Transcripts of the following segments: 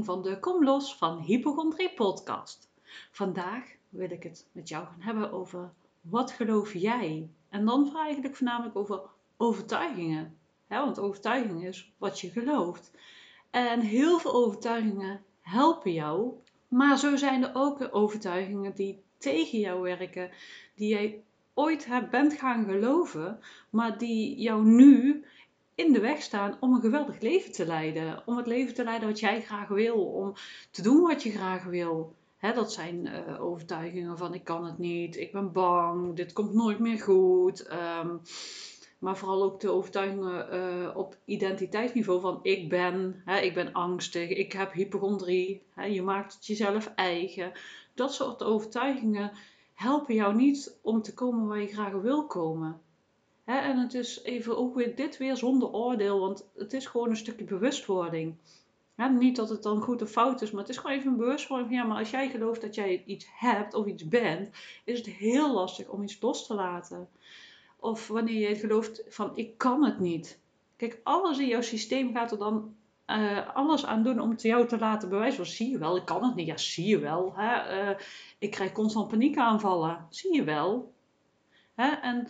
van de Kom Los van Hypochondrie podcast. Vandaag wil ik het met jou gaan hebben over wat geloof jij? En dan eigenlijk voornamelijk over overtuigingen. want overtuiging is wat je gelooft. En heel veel overtuigingen helpen jou, maar zo zijn er ook overtuigingen die tegen jou werken, die jij ooit hebt, bent gaan geloven, maar die jou nu in de weg staan om een geweldig leven te leiden. Om het leven te leiden wat jij graag wil. Om te doen wat je graag wil. dat zijn uh, overtuigingen van ik kan het niet, ik ben bang, dit komt nooit meer goed. Um, maar vooral ook de overtuigingen uh, op identiteitsniveau van ik ben, ik ben angstig, ik heb hypochondrie, je maakt het jezelf eigen. Dat soort overtuigingen helpen jou niet om te komen waar je graag wil komen en het is even ook weer dit weer zonder oordeel, want het is gewoon een stukje bewustwording. niet dat het dan goed of fout is, maar het is gewoon even een bewustwording ja, maar als jij gelooft dat jij iets hebt of iets bent, is het heel lastig om iets los te laten. Of wanneer je gelooft van ik kan het niet. Kijk, alles in jouw systeem gaat er dan uh, alles aan doen om het jou te laten bewijzen. Zie je wel, ik kan het niet. Ja, zie je wel. Hè? Uh, ik krijg constant paniekaanvallen. Zie je wel. Hè? En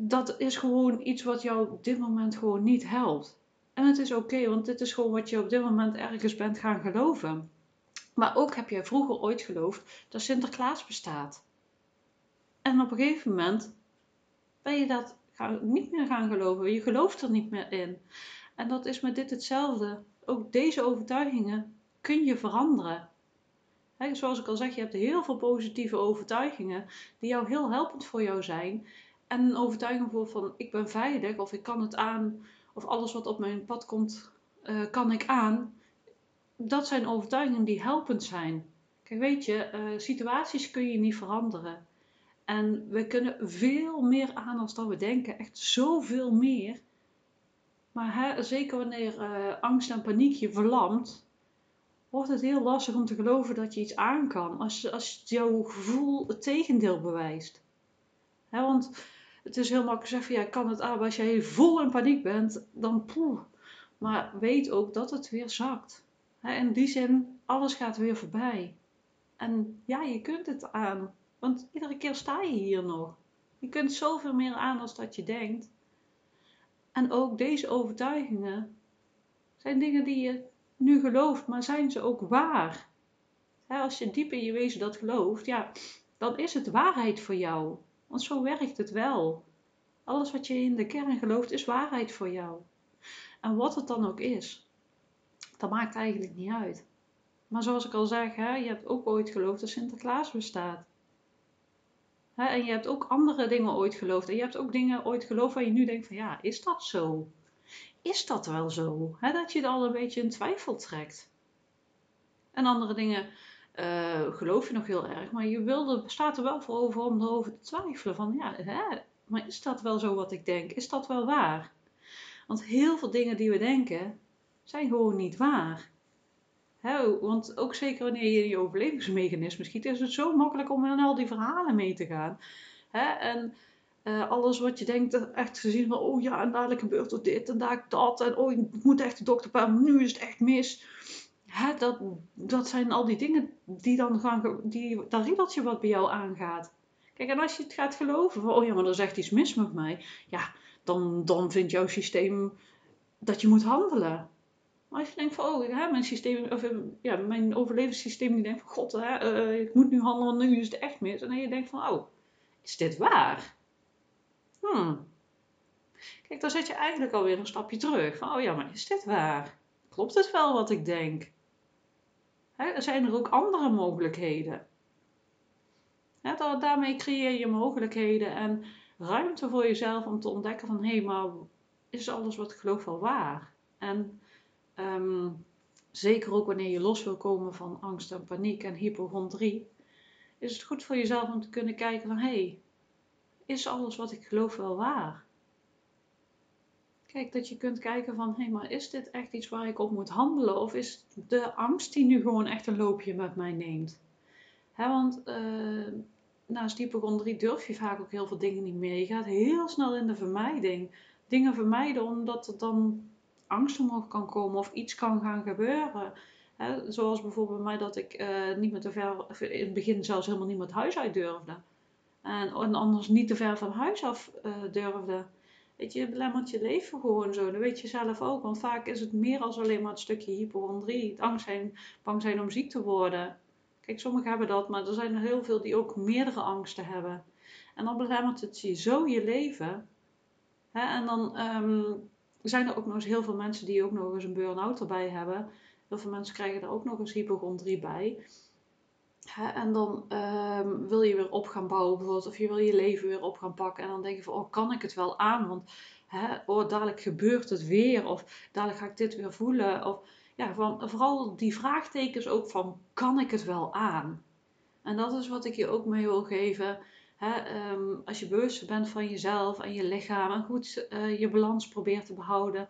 dat is gewoon iets wat jou op dit moment gewoon niet helpt. En het is oké, want dit is gewoon wat je op dit moment ergens bent gaan geloven. Maar ook heb jij vroeger ooit geloofd dat Sinterklaas bestaat. En op een gegeven moment ben je dat niet meer gaan geloven. Je gelooft er niet meer in. En dat is met dit hetzelfde. Ook deze overtuigingen kun je veranderen. zoals ik al zeg, je hebt heel veel positieve overtuigingen die jou heel helpend voor jou zijn en een overtuiging voor van ik ben veilig of ik kan het aan of alles wat op mijn pad komt uh, kan ik aan. Dat zijn overtuigingen die helpend zijn. Kijk, weet je, uh, situaties kun je niet veranderen. En we kunnen veel meer aan als dat we denken. Echt zoveel meer. Maar hè, zeker wanneer uh, angst en paniek je verlamt, wordt het heel lastig om te geloven dat je iets aan kan. Als, als jouw gevoel het tegendeel bewijst. Hè, want het is heel makkelijk zeggen, ja, ik kan het aan, maar als jij vol in paniek bent, dan poeh. Maar weet ook dat het weer zakt. in die zin, alles gaat weer voorbij. En ja, je kunt het aan, want iedere keer sta je hier nog. Je kunt zoveel meer aan als dat je denkt. En ook deze overtuigingen zijn dingen die je nu gelooft, maar zijn ze ook waar? als je diep in je wezen dat gelooft, ja, dan is het waarheid voor jou. Want zo werkt het wel. Alles wat je in de kern gelooft is waarheid voor jou. En wat het dan ook is, dat maakt eigenlijk niet uit. Maar zoals ik al zeg, hè, je hebt ook ooit geloofd dat Sinterklaas bestaat. Hè, en je hebt ook andere dingen ooit geloofd. En je hebt ook dingen ooit geloofd waar je nu denkt van ja, is dat zo? Is dat wel zo? Hè, dat je het al een beetje in twijfel trekt. En andere dingen uh, geloof je nog heel erg, maar je wilde, staat er wel voor over om erover te twijfelen. Van ja, hè, maar is dat wel zo wat ik denk? Is dat wel waar? Want heel veel dingen die we denken zijn gewoon niet waar. want ook zeker wanneer je in je overlevingsmechanisme schiet, is het zo makkelijk om in al die verhalen mee te gaan. en uh, alles wat je denkt, echt gezien van, oh ja, en dadelijk gebeurt er dit en daar dat. En oh, ik moet echt de dokter nu is het echt mis hè, dat, dat zijn al die dingen die dan gaan, die, dat riedeltje wat bij jou aangaat. Kijk, en als je het gaat geloven van, oh ja, maar er is echt iets mis met mij, ja, dan, dan vindt jouw systeem dat je moet handelen. Maar als je denkt van, oh, hè, mijn systeem, of ja, mijn overlevingssysteem, die denkt van, god, hè, uh, ik moet nu handelen, nu is het echt mis. En dan je denkt van, oh, is dit waar? Hmm. Kijk, dan zet je eigenlijk alweer een stapje terug. Van, oh ja, maar is dit waar? Klopt het wel wat ik denk? Er zijn er ook andere mogelijkheden. daarmee creëer je mogelijkheden en ruimte voor jezelf om te ontdekken van hé, maar is alles wat ik geloof wel waar? En ehm, zeker ook wanneer je los wil komen van angst en paniek en hypochondrie, is het goed voor jezelf om te kunnen kijken van hé, is alles wat ik geloof wel waar? Kijk, dat je kunt kijken van, hé, hey, maar is dit echt iets waar ik op moet handelen? Of is de angst die nu gewoon echt een loopje met mij neemt? Hè, want uh, naast hypochondrie durf je vaak ook heel veel dingen niet meer. Je gaat heel snel in de vermijding. Dingen vermijden omdat het dan angst omhoog kan komen of iets kan gaan gebeuren. zoals bijvoorbeeld bij mij dat ik uh, niet meer te ver, in het begin zelfs helemaal niet het huis uit durfde. En, anders niet te ver van huis af uh, durfde. Weet je, belemmert je leven gewoon zo. Dat weet je zelf ook. Want vaak is het meer als alleen maar het stukje hypochondrie. Het angst zijn, bang zijn om ziek te worden. Kijk, sommigen hebben dat, maar er zijn er heel veel die ook meerdere angsten hebben. En dan belemmert het je zo je leven. Hè? En dan um, zijn er ook nog eens heel veel mensen die ook nog eens een burn-out erbij hebben. Heel veel mensen krijgen er ook nog eens hypochondrie bij. Hè? En dan um, wil je weer op gaan bouwen bijvoorbeeld. Of je wil je leven weer op gaan pakken. En dan denk je van, oh, kan ik het wel aan? Want hè, oh, dadelijk gebeurt het weer. Of dadelijk ga ik dit weer voelen. Of ja, van, vooral die vraagtekens ook van, kan ik het wel aan? En dat is wat ik je ook mee wil geven. Ehm, als je bewust bent van jezelf en je lichaam en goed uh, je balans probeert te behouden,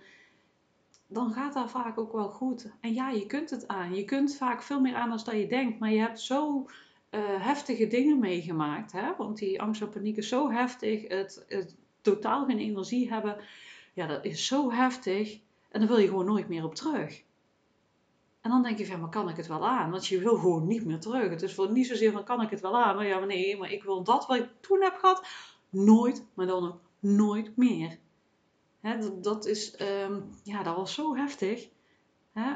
dan gaat dat vaak ook wel goed. En ja, je kunt het aan. Je kunt vaak veel meer aan dan je denkt. Maar je hebt zo uh, heftige dingen meegemaakt. Hè? Want die angst en paniek is zo heftig. Het, het totaal geen energie hebben. Ja, dat is zo heftig. En daar wil je gewoon nooit meer op terug. En dan denk je van, maar kan ik het wel aan? Want je wil gewoon niet meer terug. Het is voor niet zozeer van, kan ik het wel aan? Maar ja, maar nee, maar ik wil dat wat ik toen heb gehad, nooit, maar dan ook nooit meer. Dat, is, um, ja, dat was zo heftig.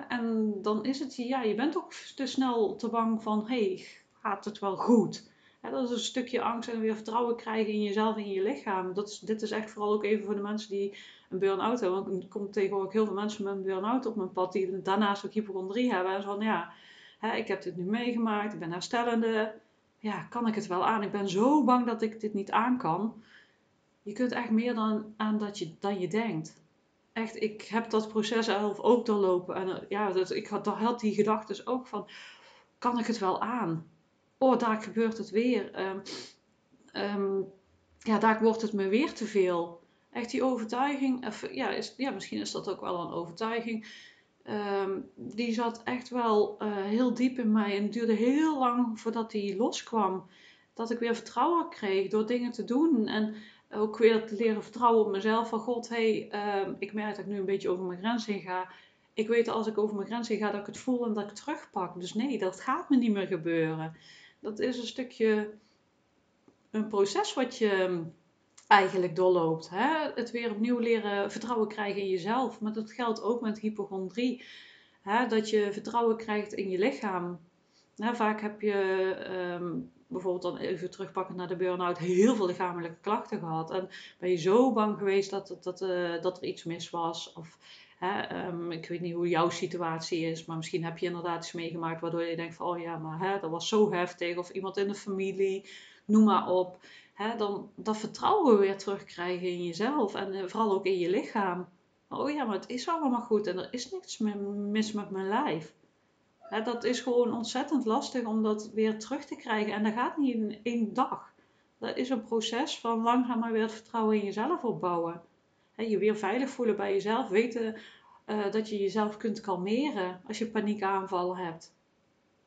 En dan is het, ja, je bent ook te snel te bang van, hey, gaat het wel goed? Dat is een stukje angst en weer vertrouwen krijgen in jezelf en in je lichaam. Dat is, dit is echt vooral ook even voor de mensen die een burn-out hebben. Want er komen tegenwoordig heel veel mensen met een burn-out op mijn pad die daarnaast ook hypochondrie hebben. En zo van ja, ik heb dit nu meegemaakt, ik ben herstellende. Ja, kan ik het wel aan? Ik ben zo bang dat ik dit niet aan kan. Je kunt echt meer dan aan dat je, dan je denkt. Echt, ik heb dat proces zelf ook doorlopen. En eh, ja, dat, ik had, had die gedachten ook van, kan ik het wel aan? Oh, daar gebeurt het weer. Um, ja, daar wordt het me weer te veel echt die overtuiging, ja, is, ja, misschien is dat ook wel een overtuiging. Ehm, die zat echt wel uh, heel diep in mij en duurde heel lang voordat die loskwam. Dat ik weer vertrouwen kreeg door dingen te doen en ook weer te leren vertrouwen op mezelf. Van god, hey, uh, ik merk dat ik nu een beetje over mijn grens heen ga. Ik weet als ik over mijn grens heen ga dat ik het voel en dat ik terugpak. Dus nee, dat gaat me niet meer gebeuren. Dat is een stukje een proces wat je eigenlijk doorloopt. Hè? Het weer opnieuw leren vertrouwen krijgen in jezelf. Maar dat geldt ook met hypochondrie. Hè? Dat je vertrouwen krijgt in je lichaam. Vaak heb je ehm, bijvoorbeeld dan even terugpakken naar de burn-out heel veel lichamelijke klachten gehad. En ben je zo bang geweest dat, dat, dat er iets mis was. Of hè, um, ik weet niet hoe jouw situatie is, maar misschien heb je inderdaad iets meegemaakt waardoor je denkt van oh ja, maar hè, dat was zo heftig. Of iemand in de familie, noem maar op hè, dan dat vertrouwen weer terugkrijgen in jezelf en eh, vooral ook in je lichaam. Oh ja, maar het is allemaal goed en er is niks mis met mijn lijf. Hè, dat is gewoon ontzettend lastig om dat weer terug te krijgen en dat gaat niet in één dag. Dat is een proces van langzaam maar weer het vertrouwen in jezelf opbouwen. Hè, je weer veilig voelen bij jezelf, weten uh, dat je jezelf kunt kalmeren als je paniekaanvallen hebt.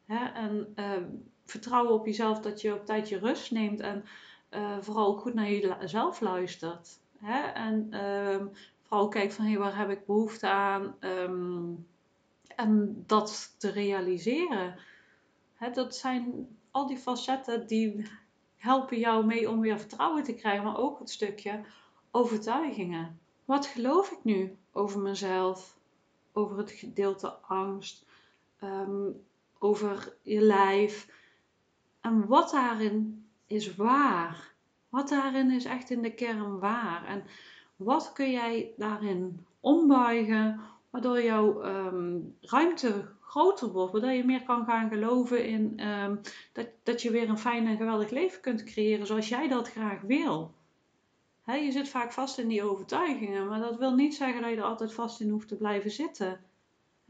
Hè, en uh, vertrouwen op jezelf dat je op tijd je rust neemt en uh, vooral goed naar jezelf luistert. Hè? En um, vooral kijkt van hey, waar heb ik behoefte aan. Um, en dat te realiseren. Dat zijn al die facetten die helpen jou mee om weer vertrouwen te krijgen. Maar ook het stukje overtuigingen. Wat geloof ik nu over mezelf? Over het gedeelte angst? Um, over je lijf? En wat daarin is waar. Wat daarin is echt in de kern waar. En wat kun jij daarin ombuigen, waardoor jouw ehm, ruimte groter wordt, waardoor je meer kan gaan geloven in ehm, dat, dat je weer een fijn en geweldig leven kunt creëren zoals jij dat graag wil. je zit vaak vast in die overtuigingen, maar dat wil niet zeggen dat je er altijd vast in hoeft te blijven zitten.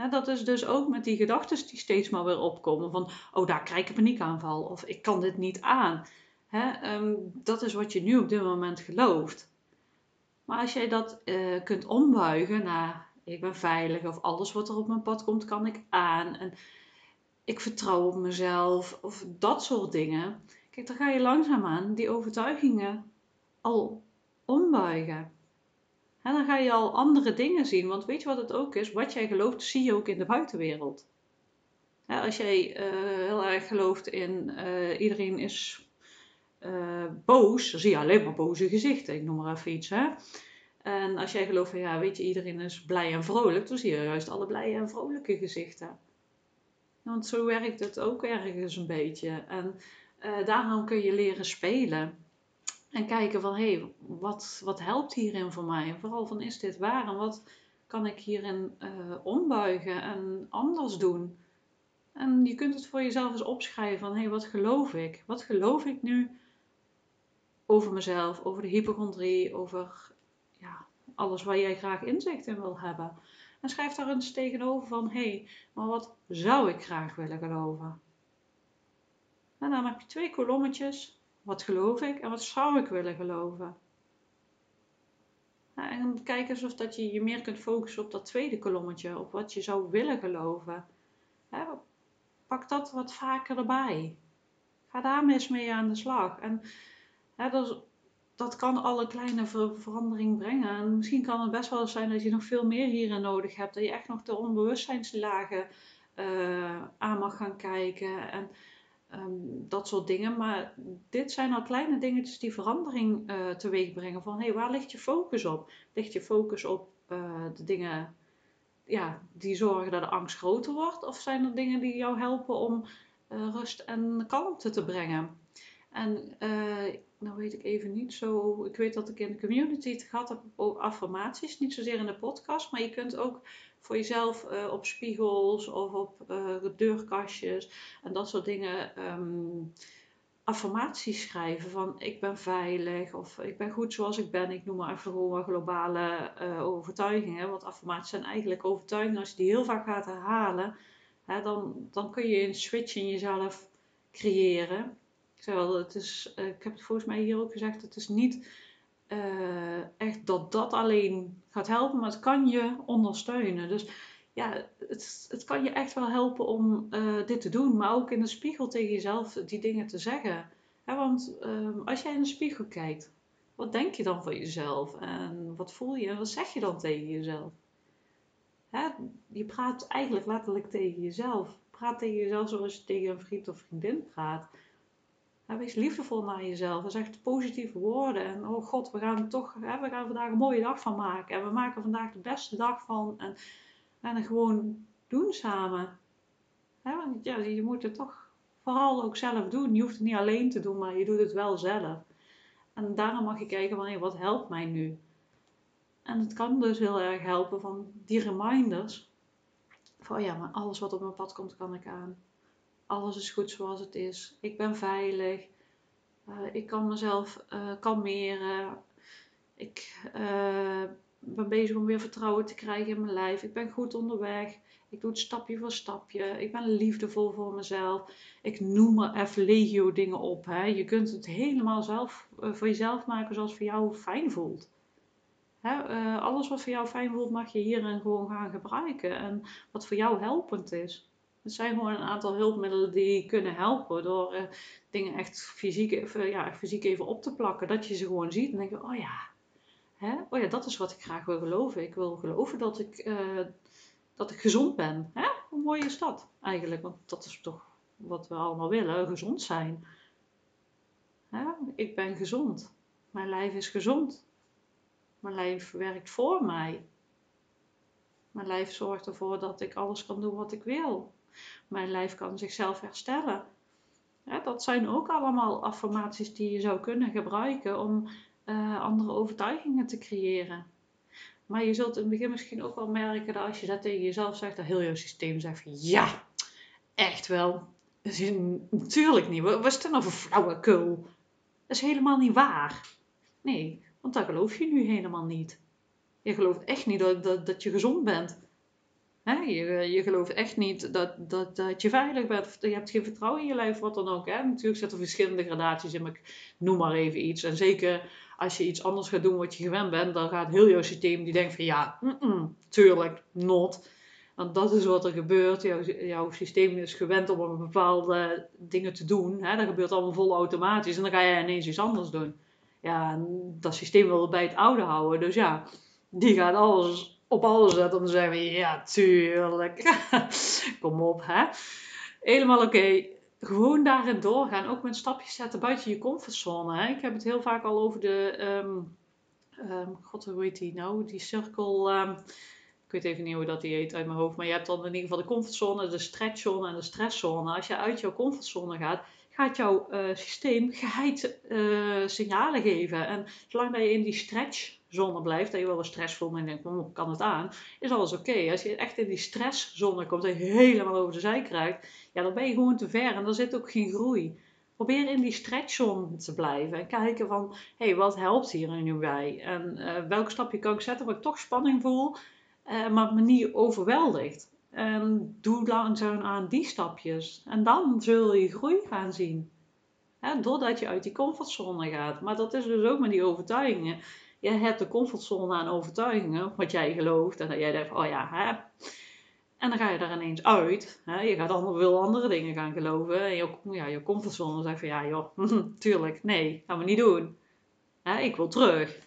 dat is dus ook met die gedachten die steeds maar weer opkomen van, oh daar krijg ik een paniekaanval of ik kan dit niet aan. Ehm, dat is wat je nu op dit moment gelooft. Maar als jij dat uh, kunt ombuigen naar ik ben veilig of alles wat er op mijn pad komt kan ik aan en ik vertrouw op mezelf of dat soort dingen. Kijk, dan ga je langzaamaan die overtuigingen al ombuigen. En dan ga je al andere dingen zien. Want weet je wat het ook is? Wat jij gelooft, zie je ook in de buitenwereld. als jij uh, heel erg gelooft in uh, iedereen is uh, boos, dan zie je alleen maar boze gezichten. Ik noem maar even iets. Hè? En als jij gelooft van ja, weet je, iedereen is blij en vrolijk, dan zie je juist alle blije en vrolijke gezichten. Want zo werkt het ook ergens een beetje. En uh, daarom kun je leren spelen. En kijken van, hé, hey, wat, wat helpt hierin voor mij? En vooral van, is dit waar? En wat kan ik hierin uh, ombuigen en anders doen? En je kunt het voor jezelf eens opschrijven van, hé, hey, wat geloof ik? Wat geloof ik nu over mezelf, over de hypochondrie, over alles waar jij graag inzicht in wil hebben? En schrijf daar eens tegenover van, hé, hey, maar wat zou ik graag willen geloven? En dan heb je twee kolommetjes. Wat geloof ik en wat zou ik willen geloven? En kijk eens of dat je je meer kunt focussen op dat tweede kolommetje, op wat je zou willen geloven. Pak dat wat vaker erbij. Ga daar eens mee aan de slag. En dat, dat kan alle kleine verandering brengen. En misschien kan het best wel zijn dat je nog veel meer hierin nodig hebt. Dat je echt nog de onbewustzijnslagen uh, aan mag gaan kijken. En Ehm, dat soort dingen. Maar dit zijn al kleine dingetjes die verandering uh, teweeg brengen. Van hé, hey, waar ligt je focus op? Ligt je focus op uh, de dingen ja, die zorgen dat de angst groter wordt? Of zijn er dingen die jou helpen om rust en kalmte te brengen? En nou weet ik even niet zo. Ik weet dat ik in de community het gehad heb over affirmaties. Niet zozeer in de podcast, maar je kunt ook voor jezelf uh, op spiegels of op uh, deurkastjes en dat soort dingen um, affirmaties schrijven van ik ben veilig of ik ben goed zoals ik ben. Ik noem maar even gewoon globale overtuigingen, want affirmaties zijn eigenlijk overtuigingen. Als je die heel vaak gaat herhalen, hè, dan, dan kun je een switch in jezelf creëren. Wel, het is, ik heb het volgens mij hier ook gezegd, het is niet uh, echt dat dat alleen gaat helpen, maar het kan je ondersteunen. Dus ja, het, het kan je echt wel helpen om uh, dit te doen, maar ook in de spiegel tegen jezelf die dingen te zeggen. want uh, als jij in de spiegel kijkt, wat denk je dan van jezelf? En wat voel je en wat zeg je dan tegen jezelf? Je praat eigenlijk letterlijk tegen jezelf. Praat tegen jezelf zoals je tegen een vriend of vriendin praat. Ja, wees liefdevol naar jezelf. zeg positieve woorden. En oh god, we gaan toch, hè, we gaan vandaag een mooie dag van maken. En we maken vandaag de beste dag van. En, en gewoon doen samen. Hè, want ja, je moet het toch vooral ook zelf doen. Je hoeft het niet alleen te doen, maar je doet het wel zelf. En daarom mag je kijken van, wat helpt mij nu? En het kan dus heel erg helpen van die reminders. Van ja, maar alles wat op mijn pad komt, kan ik aan alles is goed zoals het is. Ik ben veilig. Uh, ik kan mezelf uh, kalmeren. Ik uh, ben bezig om weer vertrouwen te krijgen in mijn lijf. Ik ben goed onderweg. Ik doe het stapje voor stapje. Ik ben liefdevol voor mezelf. Ik noem maar even legio dingen op. Hè. Je kunt het helemaal zelf, voor jezelf maken zoals voor jou fijn voelt. Hè, alles wat voor jou fijn voelt mag je hierin gewoon gaan gebruiken. En wat voor jou helpend is. Het zijn gewoon een aantal hulpmiddelen die kunnen helpen door uh, dingen echt fysiek, even, ja, fysiek even op te plakken. Dat je ze gewoon ziet en denk je, oh ja, hè? oh ja, dat is wat ik graag wil geloven. Ik wil geloven dat ik, uh, dat ik gezond ben. Hè? Hoe mooi is dat eigenlijk? Want dat is toch wat we allemaal willen, gezond zijn. Hè? Ik ben gezond. Mijn lijf is gezond. Mijn lijf werkt voor mij. Mijn lijf zorgt ervoor dat ik alles kan doen wat ik wil. Mijn lijf kan zichzelf herstellen. dat zijn ook allemaal affirmaties die je zou kunnen gebruiken om uh, andere overtuigingen te creëren. Maar je zult in het begin misschien ook wel merken dat als je dat tegen jezelf zegt, dat heel je systeem zegt ja, echt wel. Natuurlijk niet. Wat is dat nou voor flauwekul? Dat is helemaal niet waar. Nee, want dat geloof je nu helemaal niet. Je gelooft echt niet dat, dat, dat je gezond bent. Je, je gelooft echt niet dat, dat, dat je veilig bent. Je hebt geen vertrouwen in je lijf, wat dan ook. Hè? Natuurlijk zitten er verschillende gradaties in, maar ik noem maar even iets. En zeker als je iets anders gaat doen wat je gewend bent, dan gaat heel jouw systeem die denkt van ja, mm tuurlijk, not. Want dat is wat er gebeurt. Jouw, jouw systeem is gewend om bepaalde dingen te doen. Hè? Dat gebeurt allemaal vol automatisch en dan ga jij ineens iets anders doen. Ja, dat systeem wil bij het oude houden. Dus ja, die gaat alles op alles om te zeggen, ja, tuurlijk. Kom op, hè. Helemaal oké. Gewoon daarin doorgaan. Ook met stapjes zetten buiten je comfortzone. Hè. Ik heb het heel vaak al over de... Um, God, hoe heet die nou? Die cirkel... Um, ik weet even niet hoe dat die heet uit mijn hoofd. Maar je hebt dan in ieder geval de comfortzone, de stretchzone en de stresszone. Als je uit jouw comfortzone gaat, gaat jouw uh, systeem geheid uh, signalen geven. En zolang dat je in die stretchzone blijft, dat je wel wat stress voelt en denkt, hm, kan het aan, is alles oké. Als je echt in die stresszone komt en je helemaal over de zij krijgt, ja, dan ben je gewoon te ver en dan zit ook geen groei. Probeer in die stretchzone te blijven en kijken van, hey, wat helpt hier nu bij? En uh, welk stapje kan ik zetten waar ik toch spanning voel, maar me niet overweldigt. En doe langzaam aan die stapjes. En dan zul je groei gaan zien. doordat je uit die comfortzone gaat. Maar dat is dus ook met die overtuigingen. Je hebt de comfortzone aan overtuigingen, wat jij gelooft. En dat jij denkt, oh ja, hè. En dan ga je daar ineens uit. Hè? Je gaat allemaal veel andere dingen gaan geloven. En je, ja, je comfortzone zegt van, ja joh, tuurlijk, nee, gaan we niet doen. Hè? Ik wil terug.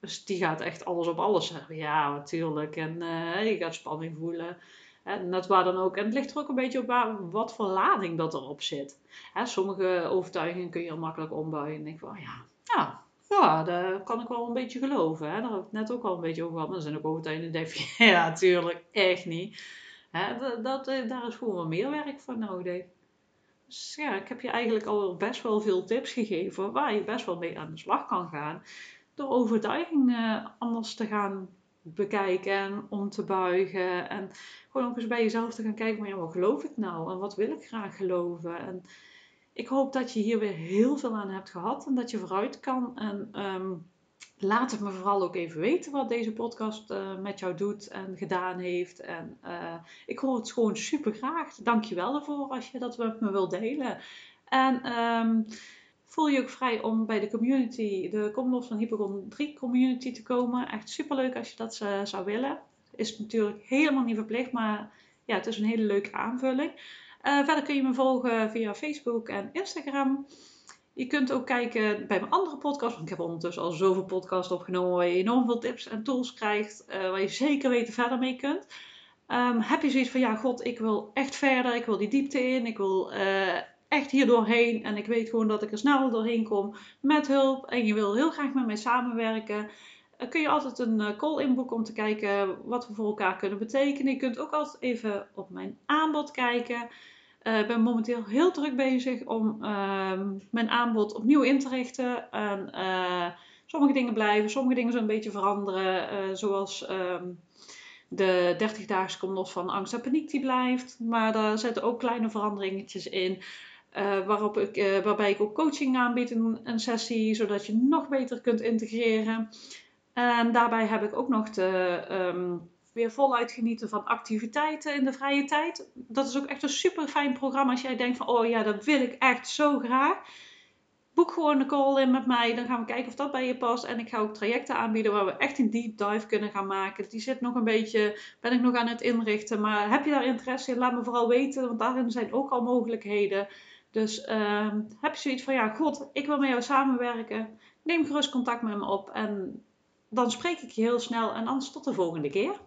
Dus die gaat echt alles op alles zeggen. Ja, natuurlijk. En uh, je gaat spanning voelen. En dat waar dan ook. En het ligt er ook een beetje op waar, wat voor lading dat erop zit. Hè, sommige overtuigingen kun je heel makkelijk ombouwen. En denk van, ja, ja, ja, daar kan ik wel een beetje geloven. Hè. Daar heb ik net ook al een beetje over gehad. Maar er zijn ook overtuigingen die ja, natuurlijk, echt niet. Hè, dat, eh, daar is gewoon wat meer werk voor nodig. Dus ja, ik heb je eigenlijk al best wel veel tips gegeven waar je best wel mee aan de slag kan gaan. Door overtuigingen anders te gaan bekijken en om te buigen. En gewoon ook eens bij jezelf te gaan kijken, maar ja, wat geloof ik nou? En wat wil ik graag geloven? En ik hoop dat je hier weer heel veel aan hebt gehad en dat je vooruit kan. En um, laat het me vooral ook even weten wat deze podcast uh, met jou doet en gedaan heeft. En uh, ik hoor het gewoon super graag. Dank je wel ervoor als je dat met me wilt delen. En um, voel je ook vrij om bij de community, de Comlos van Hypogon 3 community te komen. Echt superleuk als je dat uh, zou willen. Is natuurlijk helemaal niet verplicht, maar ja, het is een hele leuke aanvulling. Uh, verder kun je me volgen via Facebook en Instagram. Je kunt ook kijken bij mijn andere podcast. Want ik heb ondertussen al zoveel podcasts opgenomen waar je enorm veel tips en tools krijgt. Uh, waar je zeker weten verder mee kunt. Um, heb je zoiets van, ja god, ik wil echt verder. Ik wil die diepte in. Ik wil echt hier doorheen. En ik weet gewoon dat ik er snel doorheen kom met hulp. En je wil heel graag met mij samenwerken. Uh, kun je altijd een uh, call inboeken om te kijken wat we voor elkaar kunnen betekenen. Je kunt ook altijd even op mijn aanbod kijken. Uh, ik ben momenteel heel druk bezig om ehm, mijn aanbod opnieuw in te richten. En, sommige dingen blijven, sommige dingen zullen een beetje veranderen. zoals ehm, de 30 dagen komt los van angst en paniek die blijft. Maar daar zitten ook kleine veranderingetjes in. Uh, waarop ik, uh, waarbij ik ook coaching aanbied in een sessie, zodat je nog beter kunt integreren. En daarbij heb ik ook nog de, um, weer voluit genieten van activiteiten in de vrije tijd. Dat is ook echt een super fijn programma als jij denkt van, oh ja, dat wil ik echt zo graag. Boek gewoon een call in met mij, dan gaan we kijken of dat bij je past. En ik ga ook trajecten aanbieden waar we echt een deep dive kunnen gaan maken. Die zit nog een beetje, ben ik nog aan het inrichten. Maar heb je daar interesse in, laat me vooral weten, want daarin zijn ook al mogelijkheden. Dus uh, heb je zoiets van, ja, god, ik wil met jou samenwerken. Neem gerust contact met me op en dan spreek ik je heel snel en anders tot de volgende keer.